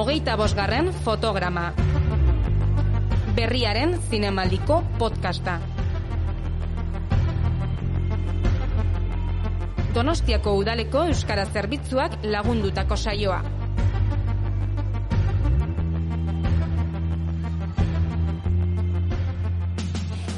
Hogeita bosgarren fotograma. Berriaren zinemaldiko podcasta. Donostiako udaleko euskara zerbitzuak lagundutako saioa.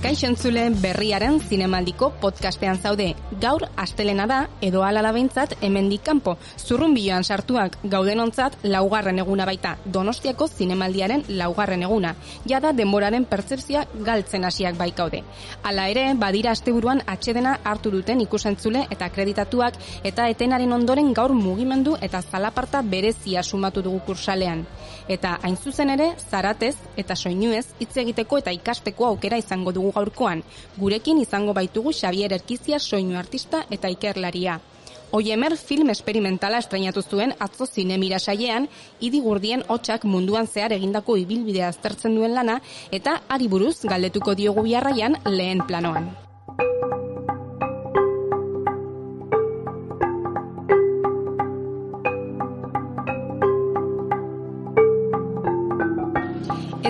Kaixo entzule berriaren zinemaldiko podcastean zaude. Gaur astelena da edo alala behintzat hemendik kanpo. Zurrunbiloan sartuak gaudenontzat laugarren eguna baita. Donostiako zinemaldiaren laugarren eguna. Jada denboraren pertsepzioa galtzen hasiak baikaude. Hala ere, badira asteburuan atxedena hartu duten ikusentzule eta akreditatuak eta etenaren ondoren gaur mugimendu eta zalaparta berezia sumatu dugu kursalean. Eta hain zuzen ere, zaratez eta soinuez hitz egiteko eta ikasteko aukera izango dugu gaurkoan. Gurekin izango baitugu Xavier Erkizia soinu artista eta ikerlaria. Oiemer film esperimentala estrenatu zuen atzo zinemira saiean, idi gurdien hotxak munduan zehar egindako ibilbidea aztertzen duen lana, eta ari buruz galdetuko diogu biarraian lehen planoan.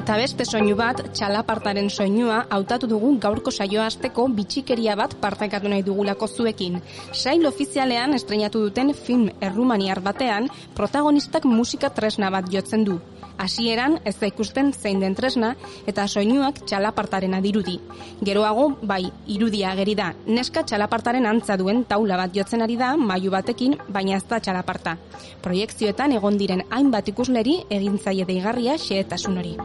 Eta beste soinu bat, txalapartaren soinua, hautatu dugu gaurko saioa hasteko bitxikeria bat partekatu nahi dugulako zuekin. Sail ofizialean estrenatu duten film errumaniar batean, protagonistak musika tresna bat jotzen du. Hasieran ez da ikusten zein den tresna eta soinuak txalapartaren dirudi. Geroago, bai, irudia ageri da. Neska txalapartaren antza duen taula bat jotzen ari da, mailu batekin, baina ez da txalaparta. Proiektzioetan egon diren hainbat ikusleri egin zaie deigarria xehetasun hori.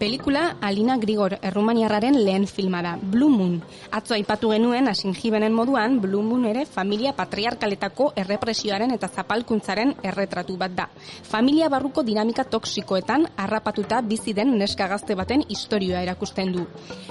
Pelikula Alina Grigor errumaniarraren lehen filma da, Blue Moon. Atzo aipatu genuen asin jibenen moduan, Blue Moon ere familia patriarkaletako errepresioaren eta zapalkuntzaren erretratu bat da. Familia barruko dinamika toksikoetan harrapatuta bizi den neska gazte baten istorioa erakusten du.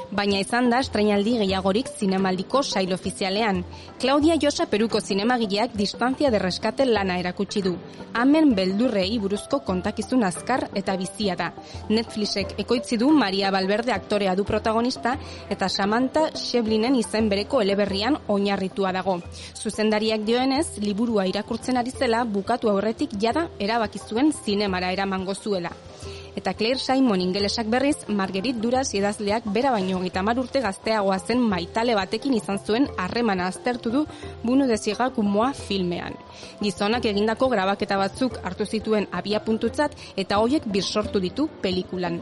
Baina izan da estrenaldi gehiagorik zinemaldiko sail ofizialean. Claudia Josa Peruko zinemagileak distantzia de reskate lana erakutsi du. Hemen beldurrei buruzko kontakizun azkar eta bizia da. Netflixek eko ekoitzi du Maria Balberde aktorea du protagonista eta Samantha Sheblinen izen bereko eleberrian oinarritua dago. Zuzendariak dioenez, liburua irakurtzen ari zela bukatu aurretik jada erabaki zuen zinemara eramango zuela. Eta Claire Simon ingelesak berriz, Marguerite Duras idazleak bera baino gita urte gazteagoa zen maitale batekin izan zuen harremana aztertu du bunu deziga kumoa filmean. Gizonak egindako grabaketa batzuk hartu zituen abia puntutzat eta hoiek birsortu ditu pelikulan.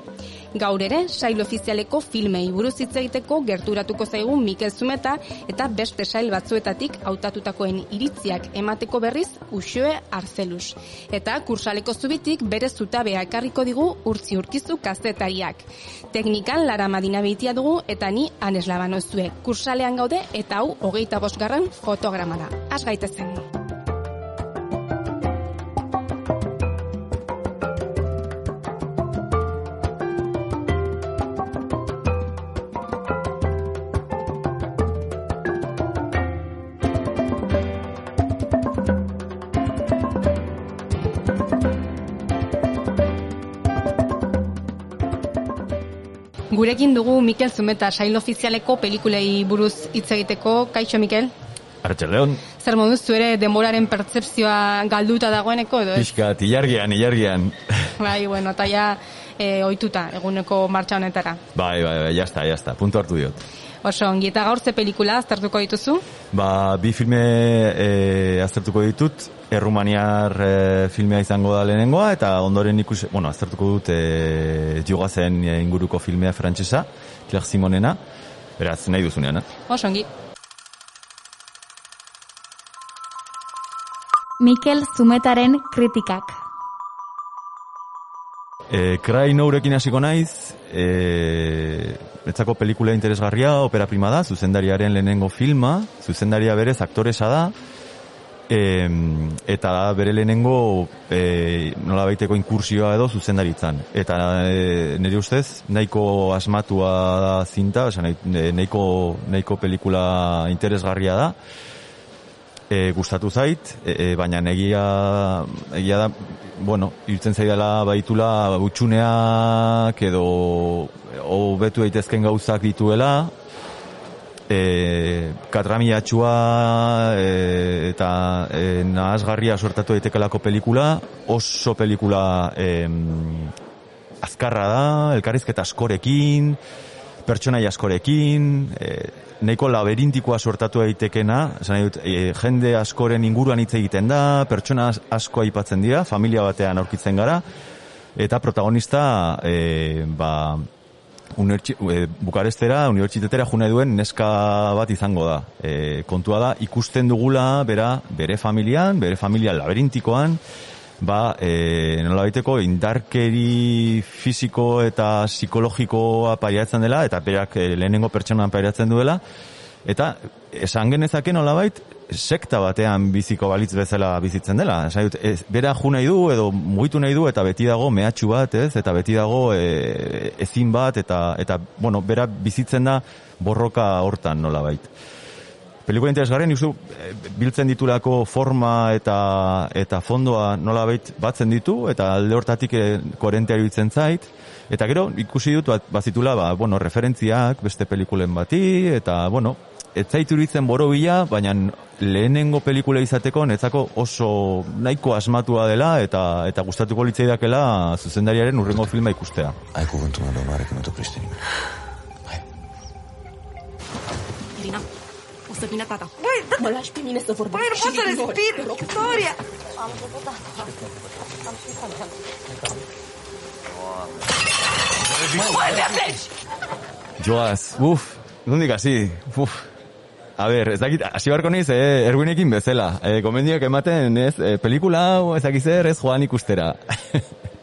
Gaur ere, sail ofizialeko filmei buruz hitz egiteko gerturatuko zaigu Mikel Zumeta eta beste sail batzuetatik hautatutakoen iritziak emateko berriz Uxue Arzelus. Eta kursaleko zubitik bere zutabea ekarriko digu urtzi urkizu kazetariak. Teknikan Lara Madina behitia dugu eta ni Anes Labano zue. Kursalean gaude eta hau hogeita bosgarren fotograma da. Az gaitezen. Gurekin dugu Mikel Zumeta sail ofizialeko pelikulei buruz hitz egiteko. Kaixo Mikel? Arratxe Leon. Zer moduz zu ere denboraren pertsepzioa galduta dagoeneko edo? Pixka, ilargian, ilargian. Bai, bueno, eta ja e, oituta eguneko martxa honetara. Bai, bai, bai, jazta, jazta, puntu hartu diot. Oso, ongi eta gaur ze pelikula aztertuko dituzu? Ba, bi filme e, aztertuko ditut, errumaniar e, filmea izango da lehenengoa, eta ondoren ikus, bueno, aztertuko dut e, jogazen inguruko filmea frantsesa, Claire Simonena, beraz, nahi duzunean, eh? Oso, ongi. Mikel Zumetaren kritikak. E, Cry Nourekin hasiko naiz, e, etzako pelikula interesgarria, opera prima da, zuzendariaren lehenengo filma, zuzendaria berez aktoresa da, e, eta bere lehenengo e, nola baiteko inkursioa edo zuzendaritzan. Eta e, nire ustez, nahiko asmatua da zinta, oza, nahiko, nahiko pelikula interesgarria da, e, gustatu zait, e, baina egia, egia da, bueno, irtzen zaidala baitula utxuneak edo hobetu daitezken gauzak dituela, e, katramiatxua e, eta e, nahazgarria sortatu daitekelako pelikula, oso pelikula e, azkarra da, elkarrizketa askorekin, pertsonai askorekin, e, nahiko laberintikoa sortatu daitekena, esan dut, e, jende askoren inguruan hitz egiten da, pertsona asko aipatzen dira, familia batean aurkitzen gara, eta protagonista e, ba, unertsi, e, Bukarestera, unibertsitetera june duen neska bat izango da. E, kontua da, ikusten dugula bera, bere familian, bere familia laberintikoan, ba, e, nola baiteko indarkeri fisiko eta psikologikoa pairatzen dela, eta berak e, lehenengo pertsonan pairatzen duela, eta esan genezake nola bait, sekta batean biziko balitz bezala bizitzen dela. Esan dut, ez, bera ju nahi du edo mugitu nahi du eta beti dago mehatxu bat, ez? Eta beti dago e, ezin bat eta eta bueno, bera bizitzen da borroka hortan nolabait. Pelikula interesgarria nizu e, biltzen ditulako forma eta eta fondoa nolabait batzen ditu eta alde hortatik e, koherentea iruditzen zait. Eta gero ikusi dut bat, bazitula ba, bueno, referentziak beste pelikulen bati eta bueno, ez zaitu iritzen borobila, baina lehenengo pelikula izateko netzako oso nahiko asmatua dela eta eta gustatuko litzaidakela zuzendariaren urrengo filma ikustea. Ai cuvântul meu, mare, că să vină tata. Băi, da, Mă lași pe mine să vorbesc. băi, nu pot să respir. Rog. Victoria! Băi, mi-a pleci! Joaz, uf, nondik hasi, uf. A ber, ez dakit, hasi barko niz, eh, erguinekin bezala. Eh, gomendioak ematen, ez, eh, pelikula hau, ez dakit zer, ez joan ikustera.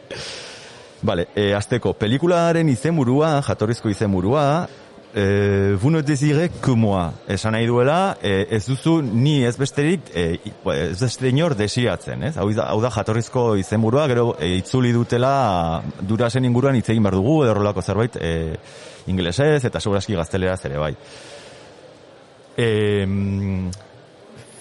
Vale, eh, azteko, pelikularen izenburua, jatorrizko izenburua, eh, vous ne désirez que moi. Esan nahi duela, eh, ez duzu ni ez besterik, i- ez beste inor desiratzen, ez? Hau, hau da jatorrizko izenburua, gero eh, itzuli dutela durasen inguruan hitz egin behar dugu, edo horrelako zerbait eh, ingelesez eta segurazki gazteleraz ere bai. E,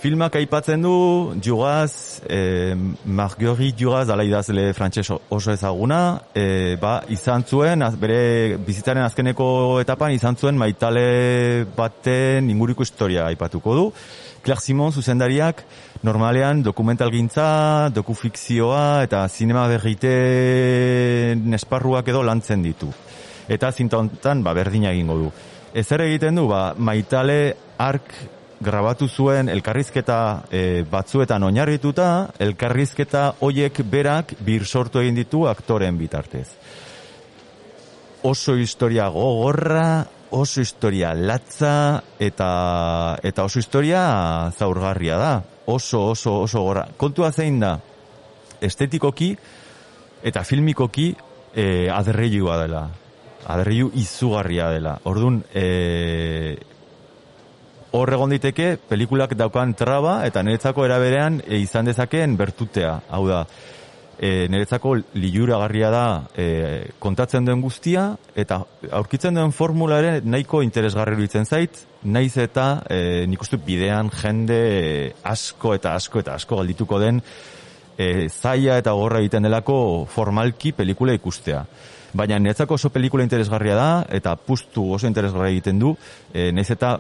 filmak aipatzen du Jugaz, e, Marguerite Jugaz ala idazle frantses oso ezaguna, e, ba, izan zuen, az, bere bizitzaren azkeneko etapan izan zuen maitale baten inguriko historia aipatuko du. Claire Simon zuzendariak normalean dokumentalgintza, dokufikzioa eta zinema berriten esparruak edo lantzen ditu. Eta zinta honetan, ba, berdina egingo du. Ezer egiten du, ba, maitale ark grabatu zuen elkarrizketa e, batzuetan oinarrituta, elkarrizketa hoiek berak bir sortu egin ditu aktoren bitartez. Oso historia gogorra, oso historia latza eta eta oso historia zaurgarria da. Oso oso oso gogorra. Kontua zein da? Estetikoki eta filmikoki e, aderreilua dela. Aderreilu izugarria dela. Ordun e, hor egon diteke pelikulak daukan traba eta niretzako eraberean e, izan dezakeen bertutea. Hau da, e, niretzako liuragarria da e, kontatzen duen guztia eta aurkitzen duen formula ere nahiko interesgarri iruditzen zait, naiz eta e, nik uste bidean jende e, asko eta asko eta asko galdituko den e, zaila eta gorra egiten delako formalki pelikula ikustea. Baina niretzako oso pelikula interesgarria da eta pustu oso interesgarria egiten du, e, naiz eta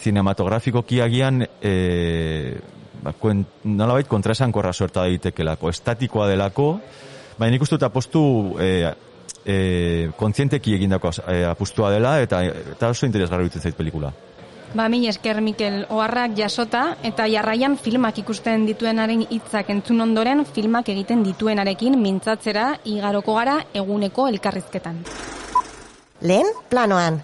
cinematografikoki agian e, ba, kuen, nolabait kontraesankorra sorta daitekelako, estatikoa delako, baina nik uste dut apostu e, e, kontzienteki egindako e, apustua dela eta, eta oso interesgarri egiten zait pelikula. Ba, min esker Mikel Oharrak jasota eta jarraian filmak ikusten dituenaren hitzak entzun ondoren filmak egiten dituenarekin mintzatzera igaroko gara eguneko elkarrizketan. Lehen, planoan.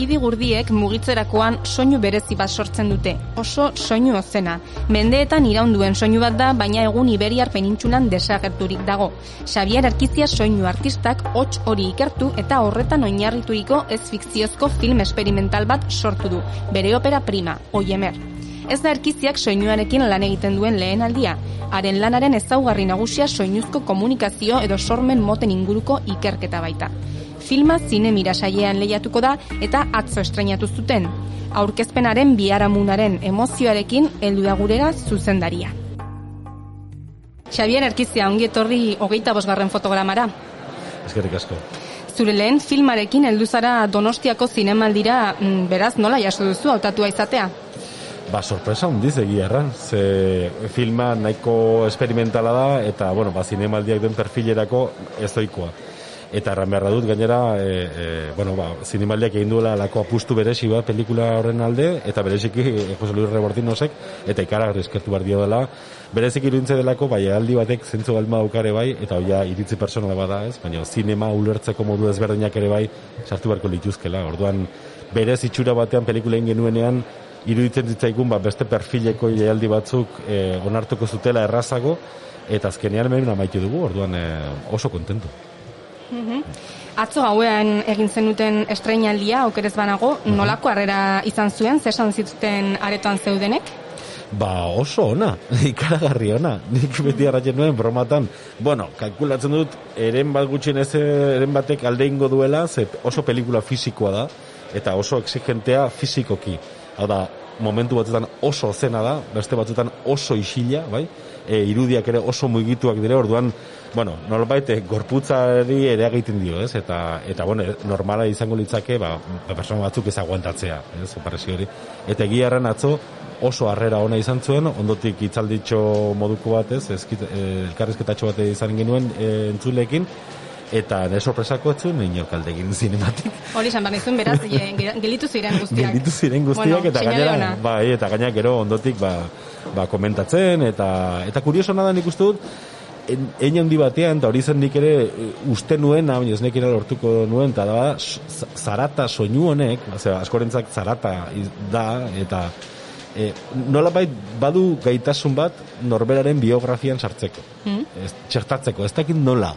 Idi gurdiek mugitzerakoan soinu berezi bat sortzen dute, oso soinu ozena. Mendeetan iraunduen soinu bat da, baina egun Iberiar penintxulan desagerturik dago. Xavier Arkizia soinu artistak hots hori ikertu eta horretan oinarrituriko ez fikziozko film experimental bat sortu du, bere opera prima, Oiemer. Ez da erkiziak soinuarekin lan egiten duen lehen aldia. Haren lanaren ezaugarri nagusia soinuzko komunikazio edo sormen moten inguruko ikerketa baita. Filma zine mirasailean lehiatuko da eta atzo estrenatu zuten. Aurkezpenaren biharamunaren emozioarekin heldu da gurera zuzendaria. Xavier Erkizia, ongi etorri hogeita bosgarren fotogramara. Eskerrik asko. Zure lehen filmarekin heldu zara Donostiako zinemaldira, mm, beraz nola jaso duzu hautatua izatea? Ba, sorpresa hundiz egia erran. Ze filma nahiko esperimentala da, eta, bueno, ba, zinemaldiak den perfilerako ez doikoa. Eta erran beharra dut, gainera, e, e, bueno, ba, zinemaldiak egin duela lako apustu beresi bat pelikula horren alde, eta bereziki e, Jose Luis Rebortinosek, eta ikaragarri eskertu dio dela, berezik irudintze delako, bai, aldi batek zentzu galma daukare bai, eta ja iritzi personala bada, ez? Baina zinema ulertzeko modu ezberdinak ere bai, sartu beharko lituzkela. Orduan, berez itxura batean pelikula egin genuenean, iruditzen zitzaigun ba, beste perfileko jaialdi batzuk e, onartuko zutela errazago, eta azkenean hemen amaitu dugu, orduan e, oso kontentu. Atzo gauean egin zenuten estreinaldia, okerez banago, nolako harrera izan zuen, zesan zituzten aretoan zeudenek? Ba, oso ona, ikaragarri ona. Nik beti arratzen nuen bromatan. Bueno, kalkulatzen dut, eren bat gutxien ez eren batek alde ingo duela, ze oso pelikula fisikoa da, eta oso exigentea fisikoki. Hau da, momentu batzutan oso zena da, beste batzutan oso isila, bai? E, irudiak ere oso mugituak dire, orduan, bueno, nolbait, e, gorputzari ere egiten dio, ez? Eta, eta bueno, normala izango litzake, ba, ba persona batzuk ez aguantatzea, ez? Operazio hori. Eta egia erran atzo, oso harrera ona izan zuen, ondotik itzalditxo moduko bat, ez? Ezkit, e, elkarrizketatxo bat izan genuen e, entzulekin, eta ne sorpresako ez zuen inork alde egin zinematik. Hori esan behar nizun, beraz, gelitu ziren guztiak. Gelitu ziren guztiak, Bueno, eta gainera, bai, eta gainera gero ondotik, ba, ba komentatzen, eta, eta kurioso da nik uste dut, Ein handi batean, eta hori zen nik ere e, uste nuen, baina ez nekira lortuko nuen, eta da, zarata soinu honek, osea, askorentzak zarata da, eta e, nolabait badu gaitasun bat norberaren biografian sartzeko. Ez, txertatzeko, ez dakit nola.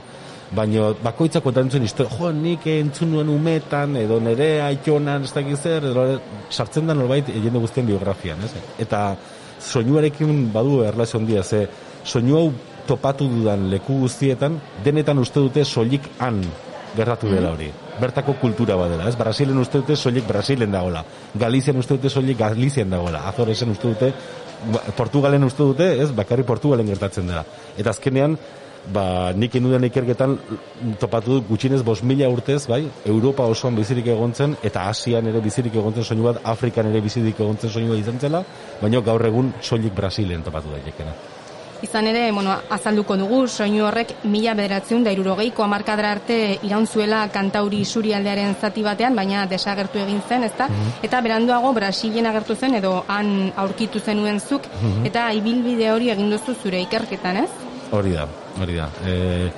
Baina bakoitzak kontatzen historia, jo, nik entzun nuen umetan, edo nere aitonan, ez dakit zer, edo sartzen da norbait jende guztien biografian, ez? Eta soinuarekin badu erlazio handia, ze soinu hau topatu dudan leku guztietan, denetan uste dute soilik han gertatu dela hori. Bertako kultura badela, ez? Brasilen uste dute soilik Brasilen dagoela. Galizian uste dute soilik Galizian dagoela. Azoresen uste dute, ba, Portugalen uste dute, ez? Bakarri Portugalen gertatzen dela. Eta azkenean, ba, nik inuden ikerketan topatu dut gutxinez bos mila urtez, bai, Europa osoan bizirik egontzen, eta Asian ere bizirik egontzen soinu bat, Afrikan ere bizirik egontzen soinu bat izan zela, baina gaur egun soilik Brasilen topatu daitekena. Izan ere, bueno, azalduko dugu, soinu horrek mila bederatziun da irurogeiko amarkadra arte iraun zuela kantauri surialdearen zati batean, baina desagertu egin zen, ezta? Eta beranduago Brasilen agertu zen, edo han aurkitu zenuen zuk, eta ibilbide hori egin duzu zure ikerketan, ez? Hori da, hori da. E,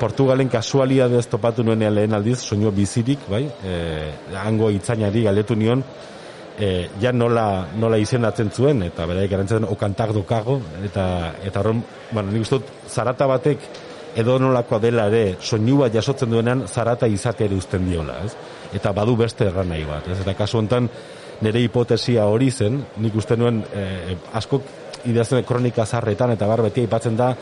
Portugalen kasualidadez topatu nuenean lehen aldiz, soinu bizirik, bai, e, hango itzainari galdetu nion, e, ja nola, nola izendatzen zuen, eta beraik erantzen okantak dokago, eta, eta horren, bueno, nik uste zarata batek edo nolakoa dela ere, soinu bat jasotzen duenean, zarata izate ere uzten diola, ez? Eta badu beste erran nahi bat, ez? Eta kasu honetan, nire hipotesia hori zen, nik uste nuen, e, askok idazten kronika zarretan, eta bar beti aipatzen da,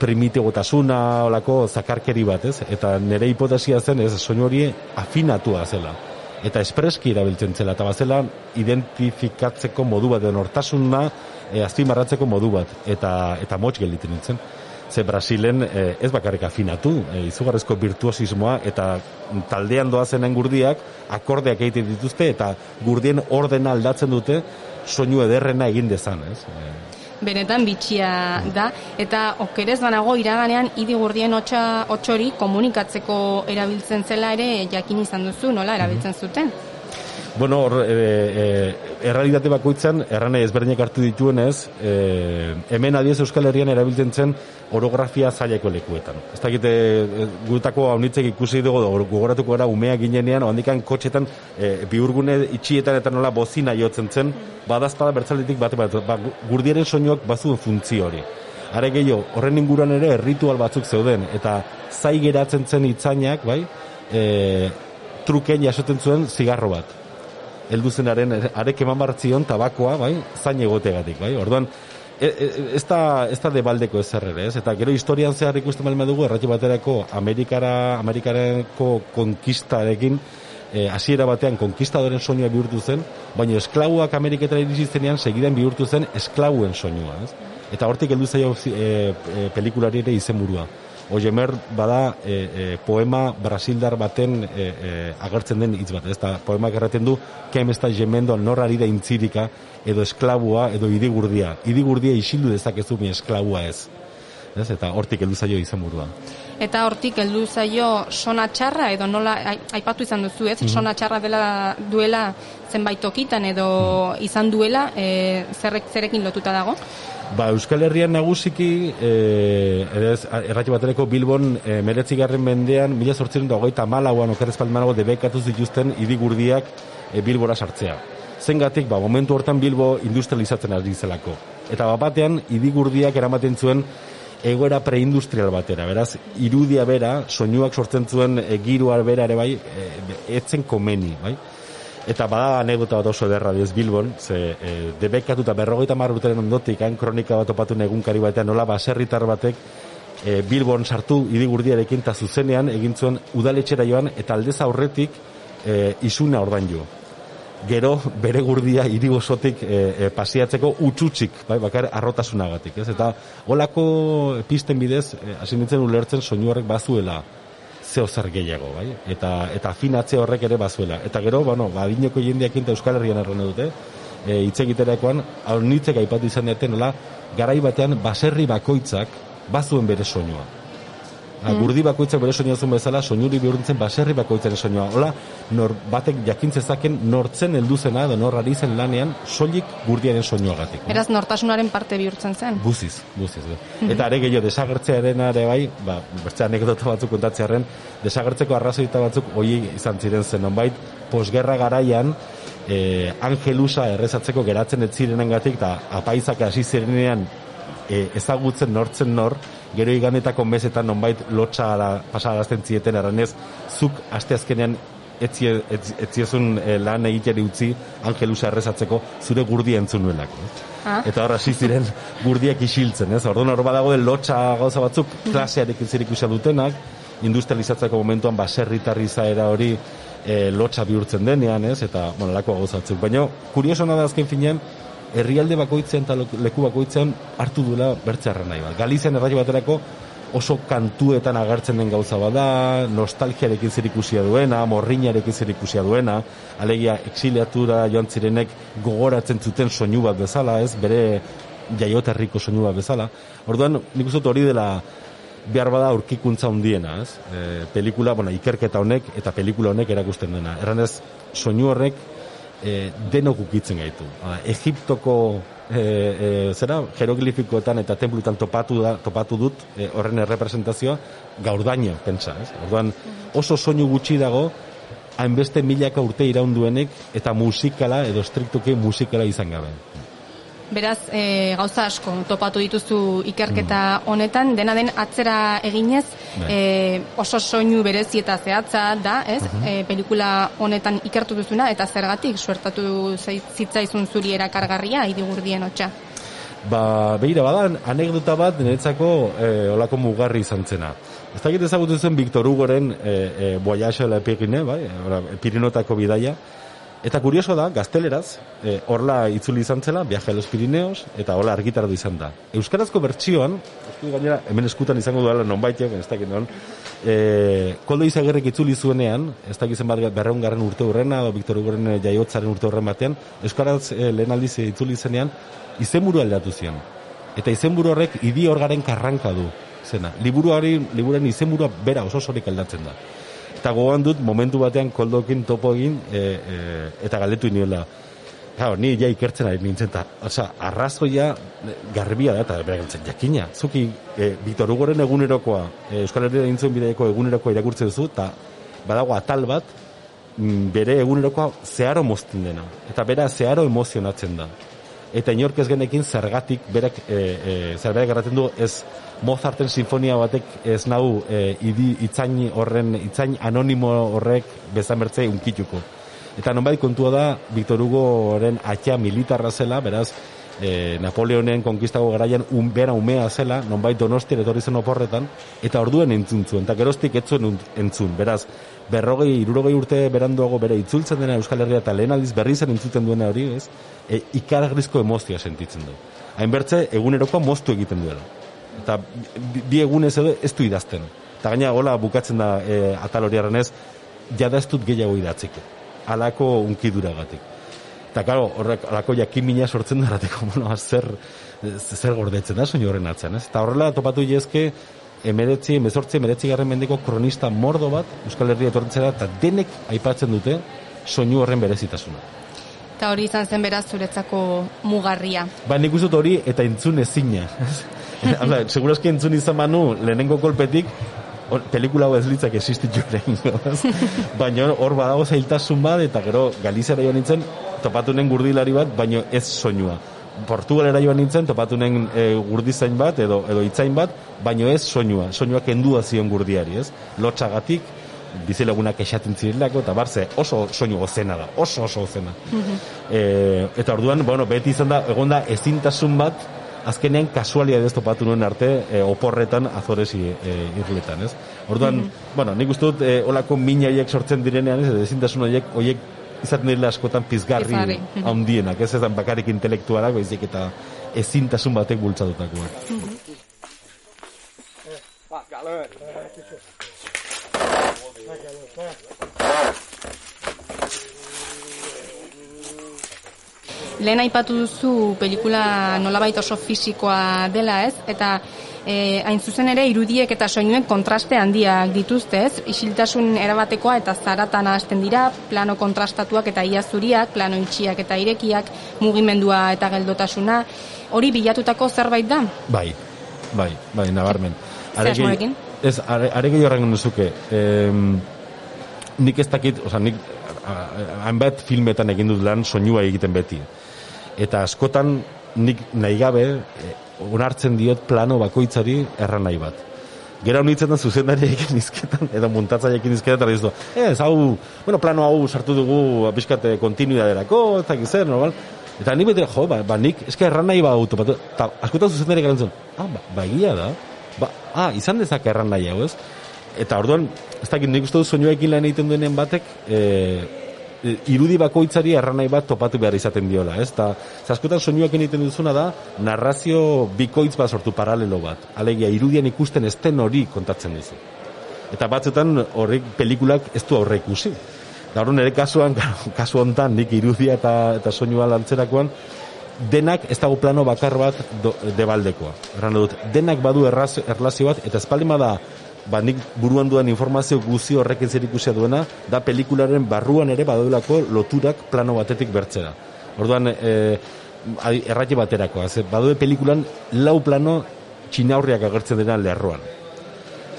primitibotasuna, olako zakarkeri bat, ez? Eta nire hipotesia zen, ez, soinu hori afinatua zela. Eta espreski erabiltzen zela, eta bazela identifikatzeko modu bat, nortasuna e, azpimarratzeko modu bat, eta, eta motx gelditzen nintzen. Ze Brasilen eh, ez bakarrik afinatu, eh, izugarrezko virtuosismoa eta taldean doazen gurdiak akordeak egiten dituzte eta gurdien ordena aldatzen dute soinu ederrena egin dezan, ez? Eh, Benetan bitxia da, eta okerez banago iraganean idi gurdien otxa, otxori komunikatzeko erabiltzen zela ere jakin izan duzu, nola erabiltzen zuten? Bueno, hor, e, e, errealitate bakoitzan, erranei ezberdinak hartu dituenez, e, hemen adiez Euskal Herrian erabiltzen zen orografia zaileko lekuetan. Ez dakit, e, gutako haunitzek ikusi dugu, gogoratuko gara umea ginenean, handikan kotxetan, e, biurgune itxietan eta nola bozina jotzen zen, badazpada bertzaletik bate bat, ba, gurdiaren soinuak bazuen funtzio hori. Are gehiago, horren inguruan ere ritual batzuk zeuden, eta zai geratzen zen itzainak, bai, e, truken jasoten zuen zigarro bat heldu zenaren arek eman bartzion tabakoa, bai, zain egotegatik, bai. Orduan, e, e, ez da, ez da debaldeko ezer ere, ez? Eta gero historian zehar ikusten balma dugu, erratio baterako Amerikara, Amerikarako konkistarekin, e, hasiera batean konkistadoren soinua bihurtu zen, baina esklauak Ameriketara iritsi zenean segidan bihurtu zen esklauen soinua, ez? Eta hortik heldu zaio e, e, pelikulari ere izenburua. Oiemer bada e, e, poema brasildar baten e, e, agertzen den hitz bat, ez da poemak erraten du kem ez da gemendo norrari da intzirika edo esklabua edo idigurdia. Idigurdia isildu dezakezu mi esklabua ez. Ez? Eta hortik heldu zaio izenburua. Eta hortik heldu zaio sona txarra edo nola ai- aipatu izan duzu, ez? Sona txarra dela duela zenbait tokitan edo izan duela, e, zerrek zerekin lotuta dago? Ba, Euskal Herrian nagusiki, e, ez, errati batereko Bilbon e, meretzigarren mendean, mila sortzen da hogeita malauan okerrez palmanago debekatu zituzten idigurdiak e, Bilbora sartzea. Zengatik, ba, momentu hortan Bilbo industrializatzen ari zelako. Eta bat batean, idigurdiak eramaten zuen egoera preindustrial batera, beraz, irudia bera, soinuak sortzen zuen e, girua bera ere bai, e, etzen komeni, bai? Eta bada anekdota bat oso ederra diez Bilbon, ze e, debekatu eta berrogeita marra urteren ondotik, hain kronika bat opatu egunkari batean, nola baserritar batek e, Bilbon sartu idigurdiarekin eta zuzenean egin zuen udaletxera joan eta aldez aurretik e, isuna ordain jo. Gero bere gurdia hiri osotik e, e, pasiatzeko utxutxik, bai, bakar arrotasunagatik, ez? Eta holako pisten bidez e, nintzen ulertzen soinu horrek bazuela zeo zer gehiago, bai? Eta, eta afinatze horrek ere bazuela. Eta gero, bueno, badinoko jendeak eta Euskal Herrian erren dute, e, hitz egiterakoan, hau nitzek aipatu izan dute, nola, garai batean baserri bakoitzak bazuen bere soinua. Mm. Gurdi bakoitzak bere soinua zuen bezala, soinuri bihurtzen baserri bakoitzaren soinua. Hola, nor, batek jakintzezaken nortzen heldu zena edo nor ari zen lanean soilik gurdiaren soinuagatik. Beraz, nortasunaren parte bihurtzen zen. Buziz, buziz. be. Eta are gehiago desagertzearen ere bai, ba, beste anekdota batzuk kontatzearen, desagertzeko arrazoita batzuk hoi izan ziren zen, nonbait, posgerra garaian, eh, Angelusa errezatzeko geratzen ez zirenengatik eta apaizak hasi zirenean e, ezagutzen nortzen nor, gero iganetako mesetan nonbait lotxa pasarazten zieten eranez, zuk asteazkenean etzie, etz, etziezun e, lan egiteri utzi Angelusa errezatzeko zure gurdia entzun nuelako. Ah. Eta hor hasi ziren gurdiak isiltzen, ez? Orduan hor badago lotxa gauza batzuk klasearekin zerikusia dutenak, industrializatzeko momentuan baserritarri zaera hori e, lotxa bihurtzen denean, ez? Eta, bueno, lako gauza batzuk. Baina, kuriosona da azken finean, herrialde bakoitzean eta leku bakoitzean hartu duela bertzarra nahi bat. Galizian erraio baterako oso kantuetan agertzen den gauza bada, nostalgiarekin zerikusia duena, morrinarekin zerikusia duena, alegia exiliatura joan zirenek gogoratzen zuten soinu bat bezala, ez, bere jaioterriko soinu bat bezala. Orduan, nik uste hori dela behar bada aurkikuntza handiena, ez? E, pelikula, bueno, ikerketa honek eta pelikula honek erakusten dena. Erranez, soinu horrek e, denok ukitzen gaitu. Hala, Egiptoko e, e, zera, jeroglifikoetan eta templutan topatu, da, topatu dut e, horren errepresentazioa gaurdaino, pentsa, ez? Orduan, oso soinu gutxi dago, hainbeste milaka urte iraunduenek eta musikala edo striktuki musikala izan gabe. Beraz, e, gauza asko topatu dituzu ikerketa honetan, dena den atzera eginez, e, oso soinu berezi eta zehatza da, ez? E, pelikula honetan ikertu duzuna, eta zergatik suertatu zai- zitzaizun zuri erakargarria, idigurdien hotxa. Ba, behira, badan, anekdota bat niretzako e, olako mugarri izan zena. Ez dakit ezagutu zen Victor Hugoren e, e, Voyage a la Epirine, bai, Pirinotako bidaia. Eta kurioso da, gazteleraz, e, horla itzuli izan zela, Viaje a los Pirineos, eta hola argitaratu izan da. Euskarazko bertsioan, gainera, hemen eskutan izango duela nonbaitek, ez dakit non, e, koldo izagerrek itzuli zuenean, ez dakit zenbat berreungarren urte hurrena, edo Victor Hugoren e, jaiotzaren urte horren batean, Euskaraz e, lehen aldiz itzuli zenean, izenburu aldatu zion. Eta izenburu horrek idi orgaren karranka du zena. Liburuari, liburuaren izenburua bera oso sorik aldatzen da. Eta gogoan dut momentu batean koldokin topo egin e, e, eta galdetu inoela. Claro, ni ja ikertzen ari nintzen, eta, oza, arrazoia garbia da, eta bera galtzen, jakina. Zuki, e, Victor Hugoren egunerokoa, e, Euskal Herria dintzuen bideeko egunerokoa irakurtzen duzu, eta badago atal bat, mm, bere egunerokoa zeharo mozten dena. Eta bera zeharo emozionatzen da eta inork ez genekin zergatik berak e, e, zer berak erraten du ez Mozarten sinfonia batek ez nau e, idi, itzain horren itzain anonimo horrek bezan bertze unkituko. Eta nonbait kontua da Victor Hugoren atxa militarra zela beraz e, Napoleonen konkistago garaian un, bera umea zela, nonbait donostiera etorri zen oporretan, eta orduen entzun zuen, eta geroztik ez zuen unt- entzun, beraz, berrogei, irurogei urte beranduago bere itzultzen dena Euskal Herria eta lehen aldiz berri zen entzuten duena hori, ez? E, ikaragrizko emozioa sentitzen du. Hainbertze, egunerokoa moztu egiten duela. Eta bi, bi egunez edo ez du idazten. Eta gaina gola bukatzen da e, atal hori arrenez, jada ez dut gehiago idatziko. Alako unkiduragatik. Eta, karo, horrek, alako jakimina sortzen darateko, bueno, zer, zer gordetzen da, soinu horren atzean, ez? Eta horrela topatu jezke, emeretzi, emezortzi, emeretzi garren mendeko kronista mordo bat, Euskal Herria etortzen da, eta denek aipatzen dute soinu horren berezitasuna. Eta hori izan zen beraz zuretzako mugarria. Ba, nik uste hori eta entzun ezina. Hala, segurazki entzun izan manu, lehenengo kolpetik, hor, pelikula hau ez litzak existitu Baina hor badago zailtasun bat, eta gero Galizera joan nintzen, topatunen gurdilari bat, baino ez soinua. Portugalera joan nintzen, topatunen e, gurdizain bat, edo, edo itzain bat, baino ez soinua. Soinua kendua zion gurdiari, ez? Lotxagatik, bizilagunak esaten zirelako, eta barze oso soinu gozena da, oso oso gozena. e, eta orduan, bueno, beti izan da, egon da ezintasun bat, azkenean kasualia ez topatu nuen arte e, oporretan azoresi e, irletan, ez? Orduan, bueno, nik uste dut, e, olako minaiek sortzen direnean, ez, ezintasun horiek, horiek izaten dira askotan pizgarri handienak, ez ezan bakarrik intelektualak, baizik eta ezintasun batek bultzatutakoak. Lehen aipatu duzu pelikula nolabait oso fisikoa dela, ez? Eta e, hain zuzen ere irudiek eta soinuen kontraste handiak dituzte, ez? Isiltasun erabatekoa eta zaratan hasten dira, plano kontrastatuak eta ia zuriak, plano itxiak eta irekiak, mugimendua eta geldotasuna. Hori bilatutako zerbait da? Bai, bai, bai, nabarmen. Zer Are gehi- asmorekin? Ez, are, are horrengo duzuke. Em, nik ez dakit, oza, nik hainbat filmetan egin dut lan soinua egiten beti. Eta askotan nik nahi gabe eh, onartzen diot plano bakoitzari erran nahi bat. Gera honitzen da zuzendariekin izketan, edo muntatzailekin izketan, eta ez, hau, bueno, plano hau sartu dugu, pixkate, kontinuidaderako, eta gizer, normal. Eta ni bete, jo, ba, ba nik, eska erran nahi ba autopatu, eta askotan zuzendariek erantzun, ah, ba, ba, egia da, ba, ah, izan dezak erran nahi hau, ez? Eta orduan, ez dakit, nik uste dut soinuekin lan egiten duenen batek, e, e, irudi bakoitzari erranai bat topatu behar izaten diola, ez? Ta, ze askotan soinuekin egiten duzuna da, narrazio bikoitz bat sortu paralelo bat. Alegia, irudian ikusten ez den hori kontatzen duzu. Eta batzutan horrek pelikulak ez du aurre ikusi. Da hori nire kasuan, kasu hontan nik irudia eta, eta soinua lantzerakoan, denak ez dago plano bakar bat do, debaldekoa. Erran dut, denak badu erlazio bat, eta espaldin bada, ba nik buruan duan informazio guzi horrekin zer ikusia duena, da pelikularen barruan ere badulako loturak plano batetik bertzera. Orduan, e, adi- errati baterakoa, ze badue pelikulan lau plano txinaurriak agertzen dena lerroan.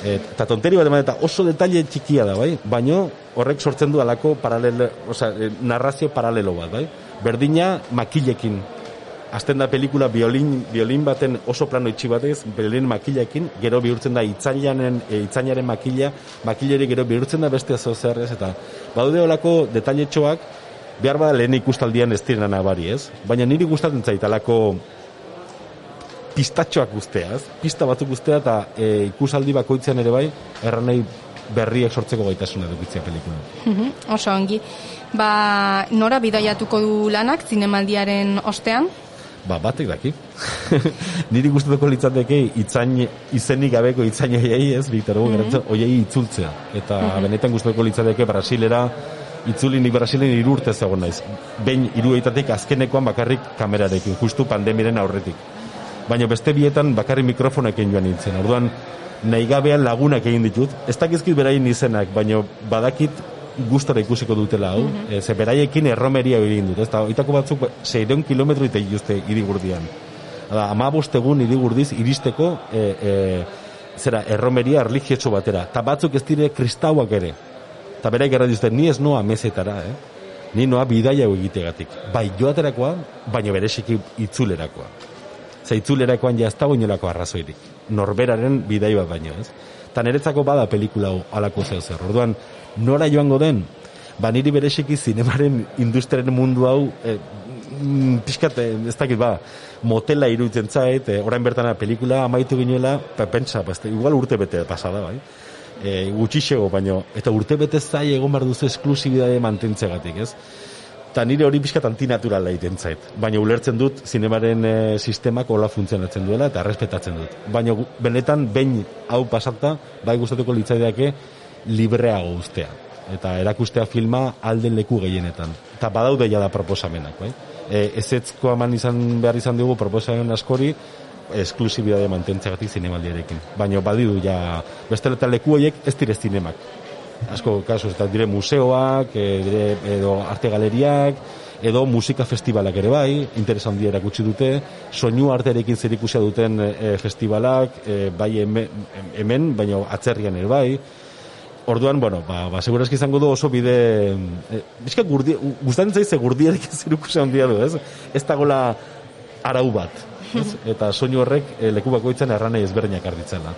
Eta tonteri bat eman eta oso detalle txikia da, bai? Baino horrek sortzen du alako paralelo, osea, eh, narrazio paralelo bat, bai? Berdina makilekin. Azten da pelikula violin, violin baten oso plano itxi batez, violin makilekin, gero bihurtzen da itzailaren, e, itzainaren makila, makileri gero bihurtzen da beste zo zer ez, eta badude olako detailetxoak, behar bada lehen ikustaldian ez direna nabari, ez? Baina niri gustatzen zait alako pistatxoak guztea, ez? Pista batzuk guztea eta e, ikusaldi bakoitzean ere bai, erranei berriek sortzeko gaitasuna edukitzea pelikula. Mhm, Oso ongi. Ba, nora bidaiatuko du lanak zinemaldiaren ostean? Ba, batek daki. Niri gustatuko litzateke itzain izenik gabeko itzain hoiei, ez, Victor Hugo mm hoiei itzultzea. Eta benetan gustatuko litzateke Brasilera itzuli nik Brasilen hiru urte zegoen naiz. Behin hiruetatik azkenekoan bakarrik kamerarekin, justu pandemiaren aurretik. Baina beste bietan bakarrik mikrofonekin joan nintzen. Orduan nahi gabean lagunak egin ditut. Ez dakizkit beraien izenak, baina badakit gustora ikusiko dutela hau. Mm ze beraiekin erromeria egin dut. Ez da, oitako batzuk seireun kilometro ite dituzte irigurdian. Hala, ama bostegun irigurdiz iristeko e, e, zera, erromeria erligiotxo batera. Ta batzuk ez dire kristauak ere. Eta beraik erra dituzte, ni ez noa mesetara, eh? Ni noa bidaia egitegatik. Bai joaterakoa, baina bereziki itzulerakoa. Ze itzulerakoan ja ez dago inolako arrazoirik. Norberaren bidai bat baino, ez? Eta niretzako bada pelikula hau alako zeu zer. Orduan, nora joango den, ba niri bereziki zinemaren industriaren mundu hau, e, pixkat, eh, ez dakit ba, motela iruditzen zait, e, orain bertana pelikula amaitu ginuela, pa, pentsa, ba, ez da, igual urte bete pasada, bai? E, gutxixego, baino, eta urte bete zai egon behar duzu esklusibidade mantentzegatik, ez? eta nire hori pixkat antinaturala egiten zait. Baina ulertzen dut zinemaren e, sistemak hola funtzionatzen duela eta respetatzen dut. Baina benetan behin hau pasata, bai gustatuko litzaideake libreago ustea. Eta erakustea filma alden leku gehienetan. Eta badaude jada proposamenak, bai? E, ezetzko eman izan behar izan dugu proposamen askori, esklusibidade mantentzeagatik zinemaldiarekin. Baina badidu ja, bestela eta leku horiek ez dire zinemak asko kasu eta dire museoak, e, dire, edo arte galeriak, edo musika festivalak ere bai, interes handia erakutsi dute, soinu artearekin zerikusia duten e, festivalak, e, bai hemen, hemen, baina atzerrian ere bai, Orduan, bueno, ba, ba segurazki izango du oso bide... E, bizka gurdi, gustatzen zaize gurdiarekin zerikusia handia du, ez? Ez dagola arau bat. Ez? Eta soinu horrek e, leku bakoitzan erranei ezberdinak arditzela.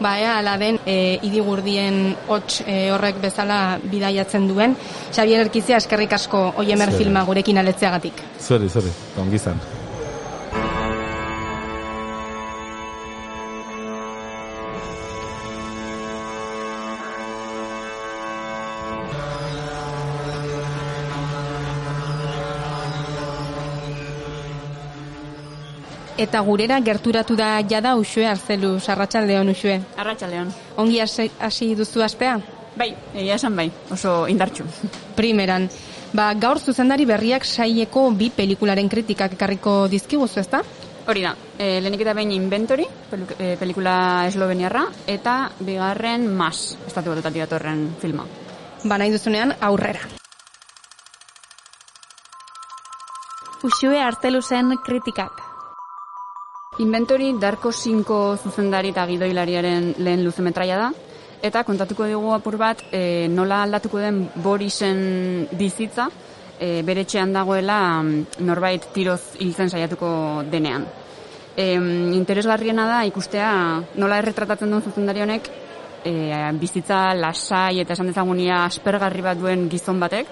Ba, ea, ala den, e, idigurdien hots e, horrek bezala bidaiatzen duen. Xabier Erkizia, eskerrik asko oiemer filma gurekin aletzeagatik. Zori, zori, ongi Eta gurera gerturatu da jada usue arzelu, sarratxaldeon usue. Arratxaldeon. Ongi hasi duzu astea? Bai, egia esan bai, oso indartxu. Primeran, ba, gaur zuzendari berriak saieko bi pelikularen kritikak ekarriko dizkiguzu, ezta? Hori da, e, lehenik eta behin Inventory, pelu- e, pelikula esloveniarra, eta bigarren Mas, estatu batetatik datorren filma. Ba, nahi duzunean, aurrera. Usue Artelusen kritikak. Inventory Darko 5 zuzendari eta gidoilariaren lehen luzemetraia da, eta kontatuko dugu apur bat e, nola aldatuko den Borisen bizitza, e, bere etxean dagoela mm, norbait tiroz hiltzen saiatuko denean. E, interesgarriena da ikustea nola erretratatzen duen zuzendari honek e, bizitza lasai eta esan dezagunia aspergarri bat duen gizon batek,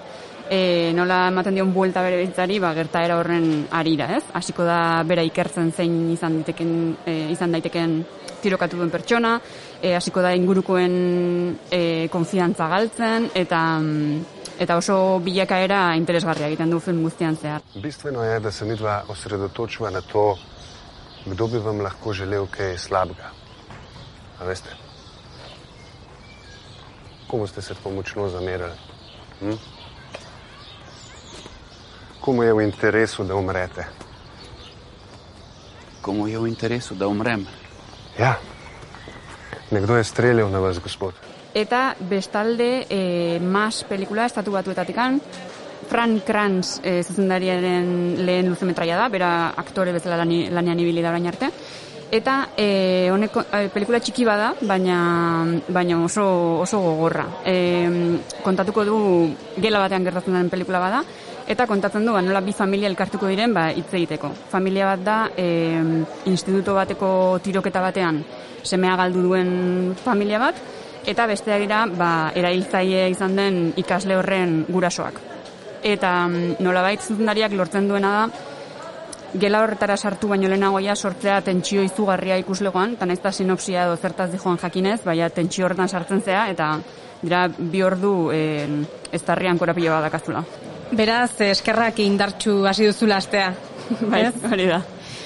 e, nola ematen dion buelta bere bizitzari, ba, gertaera horren arira, ez? Hasiko da bera ikertzen zein izan daiteken, e, izan daiteken tirokatu duen pertsona, e, hasiko da ingurukoen e, konfiantza galtzen, eta mm, eta oso bilakaera interesgarria egiten du film guztian zehar. Bistveno je, da se midva osredotočiva na to, kdo bi vam lahko želel kaj slabega. A veste? Komu ste se tako močno zamerali? Hm? Komu je v interesu, da umrete? Komu je v interesu, da umrem? Ja, nekdo je streljal na vas, gospod. Eta bestalde, e, Mas pelikula estatu batuetatikan, Fran Kranz e, zuzendariaren lehen luzemetraia da, bera aktore bezala lani, lanean ibili da orain arte. Eta e, honeko, e, pelikula txiki bada, baina, baina oso, oso gogorra. E, kontatuko du gela batean gertatzen den pelikula bada, eta kontatzen du ba, nola bi familia elkartuko diren ba, hitz egiteko. Familia bat da e, instituto bateko tiroketa batean semea galdu duen familia bat, eta besteak dira ba, erailtzaile izan den ikasle horren gurasoak. Eta nolabait zuzendariak lortzen duena da, gela horretara sartu baino lehenago ja sortzea tentsio izugarria ikuslegoan, eta naiz eta sinopsia edo zertaz dijoan jakinez, baina tentsio horretan sartzen zea, eta dira bi ordu e, ez tarrian korapilo bat. Beraz, eskerrak indartxu hasi duzula astea. Bai, hori da.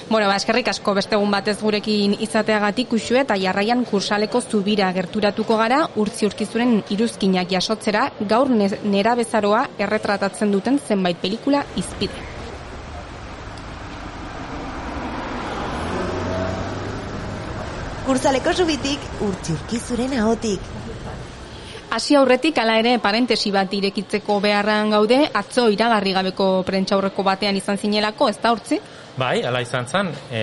Bueno, ba, eskerrik asko beste egun batez gurekin izateagatik usue eta jarraian kursaleko zubira gerturatuko gara urtzi urkizuren iruzkinak jasotzera gaur ne- nera bezaroa erretratatzen duten zenbait pelikula izpide. Kursaleko zubitik, urtzi urkizuren ahotik. Hasi aurretik hala ere parentesi bat irekitzeko beharran gaude, atzo iragarri gabeko prentxaurreko batean izan zinelako, ez da urtzi? Bai, ala izan zen, e,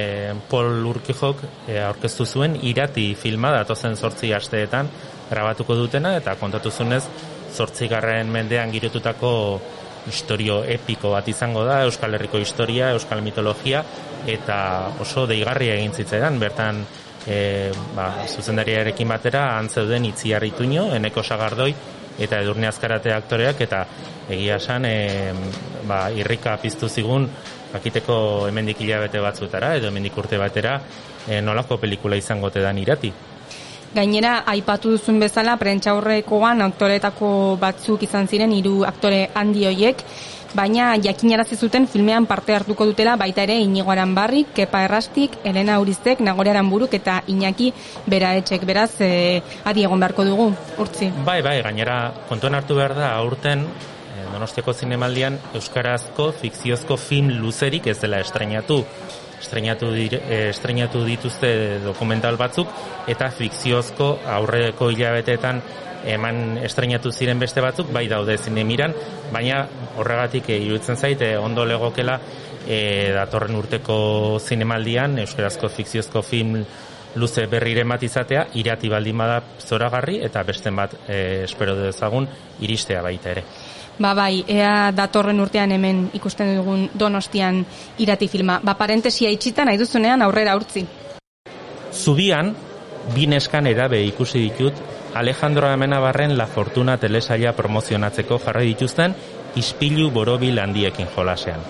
Paul Urkijok e, aurkeztu zuen irati filma datozen sortzi asteetan grabatuko dutena eta kontatu zunez zortzigarren mendean girotutako historio epiko bat izango da, Euskal Herriko historia, Euskal mitologia eta oso deigarria egin zitzaidan, bertan e, ba, zuzendariarekin batera antzeuden itziar ituño, eneko sagardoi eta edurne azkarate aktoreak eta egia esan e, ba, irrika piztu zigun jakiteko hemendik hilabete batzutara edo hemendik urte batera e, nolako pelikula izango te dan irati. Gainera, aipatu duzun bezala, prentxaurrekoan aktoretako batzuk izan ziren, hiru aktore handi hoiek, baina jakinarazi zuten filmean parte hartuko dutela baita ere Inigo Aranbarri, Kepa Errastik, Elena Urizek, Nagore Aranburuk eta Iñaki Beraetxek, beraz, e, adi egon beharko dugu, urtzi. Bai, bai, gainera, kontuan hartu behar da, aurten, eh, Donostiako zinemaldian euskarazko fikziozko film luzerik ez dela estrenatu. Estrenatu, dire, eh, estrenatu dituzte dokumental batzuk eta fikziozko aurreko hilabeteetan eman estrenatu ziren beste batzuk bai daude zinemiran, baina horregatik e, iruditzen zaite ondo legokela e, datorren urteko zinemaldian euskarazko fikziozko film luze berriren bat izatea, irati baldin bada zoragarri eta beste bat e, espero dezagun iristea baita ere. Ba bai, ea datorren urtean hemen ikusten dugun donostian irati filma. Ba parentesia itxita nahi duzunean aurrera urtzi. Zubian, bineskan erabe ikusi ditut, Alejandro Amenabarren La Fortuna telesaia promozionatzeko jarri dituzten ispilu borobil handiekin jolasean.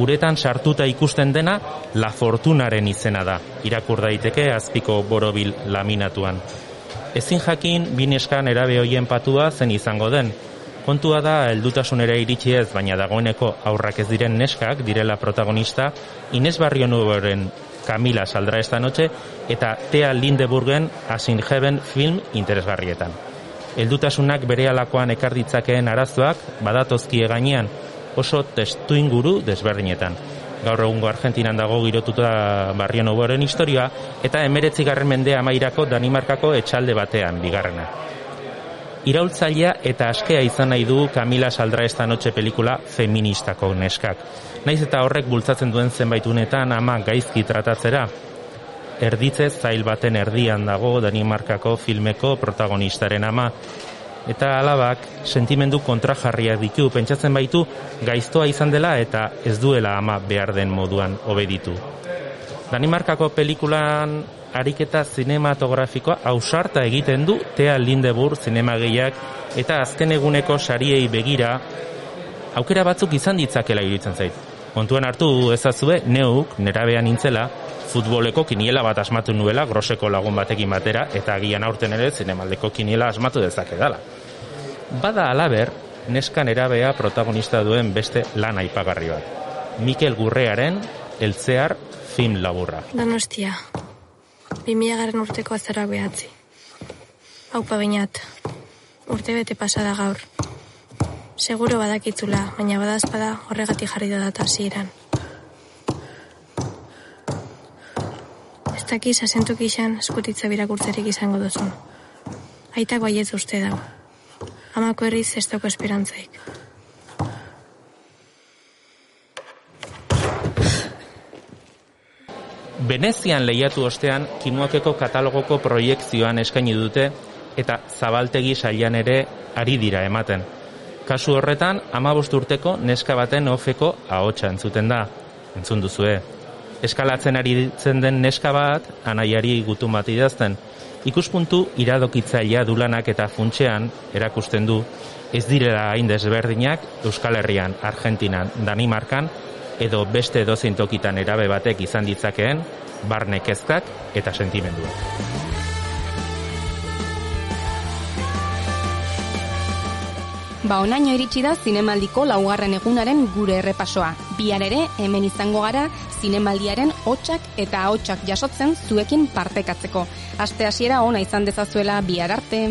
Uretan sartuta ikusten dena La Fortunaren izena da, irakur daiteke azpiko borobil laminatuan. Ezin jakin bineskan erabe hoien patua zen izango den, Kontua da, heldutasunera iritsi ez, baina dagoeneko aurrak ez diren neskak, direla protagonista, Inez Barrio Nuboren Camila saldra esta noche, eta Tea Lindeburgen Asin Heaven film interesgarrietan. Heldutasunak bere alakoan ekarditzakeen arazoak, badatozkie gainean, oso testu inguru desberdinetan. Gaur egungo Argentinan dago girotuta Barrio Nuboren historia, eta emeretzi garren mendea amairako Danimarkako etxalde batean, bigarrena. Iraultzailea eta askea izan nahi du Camila Saldra esta noche pelikula feministako neskak. Naiz eta horrek bultzatzen duen zenbait unetan ama gaizki tratatzera. Erditze zail baten erdian dago Danimarkako filmeko protagonistaren ama. Eta alabak sentimendu kontrajarriak ditu, pentsatzen baitu gaiztoa izan dela eta ez duela ama behar den moduan obeditu. Danimarkako pelikulan ariketa zinematografikoa ausarta egiten du Tea Lindebur zinemagiak eta azken eguneko sariei begira aukera batzuk izan ditzakela iruditzen zait. Kontuan hartu ezazue, neuk, nerabean nintzela, futboleko kiniela bat asmatu nuela, groseko lagun batekin batera, eta agian aurten ere zinemaldeko kiniela asmatu dezake dala. Bada alaber, neska nerabea protagonista duen beste lan aipagarri bat. Mikel Gurrearen, Eltzear film laburra. Donostia, 2000 garen urteko azarak behatzi. Haupa bainat, urte bete pasada gaur. Seguro badakitzula, baina badazpada horregatik jarri da data hasieran. Ez dakiz asentuk izan eskutitza birakurtzerik izango duzun. Aitak baietz uste dago. Amako herriz ez dauko esperantzaik. Venezian lehiatu ostean kinuakeko katalogoko proiektzioan eskaini dute eta zabaltegi sailan ere ari dira ematen. Kasu horretan, amabost urteko neska baten ofeko ahotsa entzuten da, entzun duzue. Eskalatzen ari ditzen den neska bat, anaiari gutun bat idazten, ikuspuntu iradokitzailea dulanak eta funtsean erakusten du, ez direla hain desberdinak Euskal Herrian, Argentinan, Danimarkan, edo beste edozein tokitan erabe batek izan ditzakeen, barne kezkak eta sentimenduak. Ba, onaino iritsi da zinemaldiko laugarren egunaren gure errepasoa. Bihar ere, hemen izango gara, zinemaldiaren hotxak eta ahotsak jasotzen zuekin partekatzeko. Aste hasiera ona izan dezazuela bihar arte.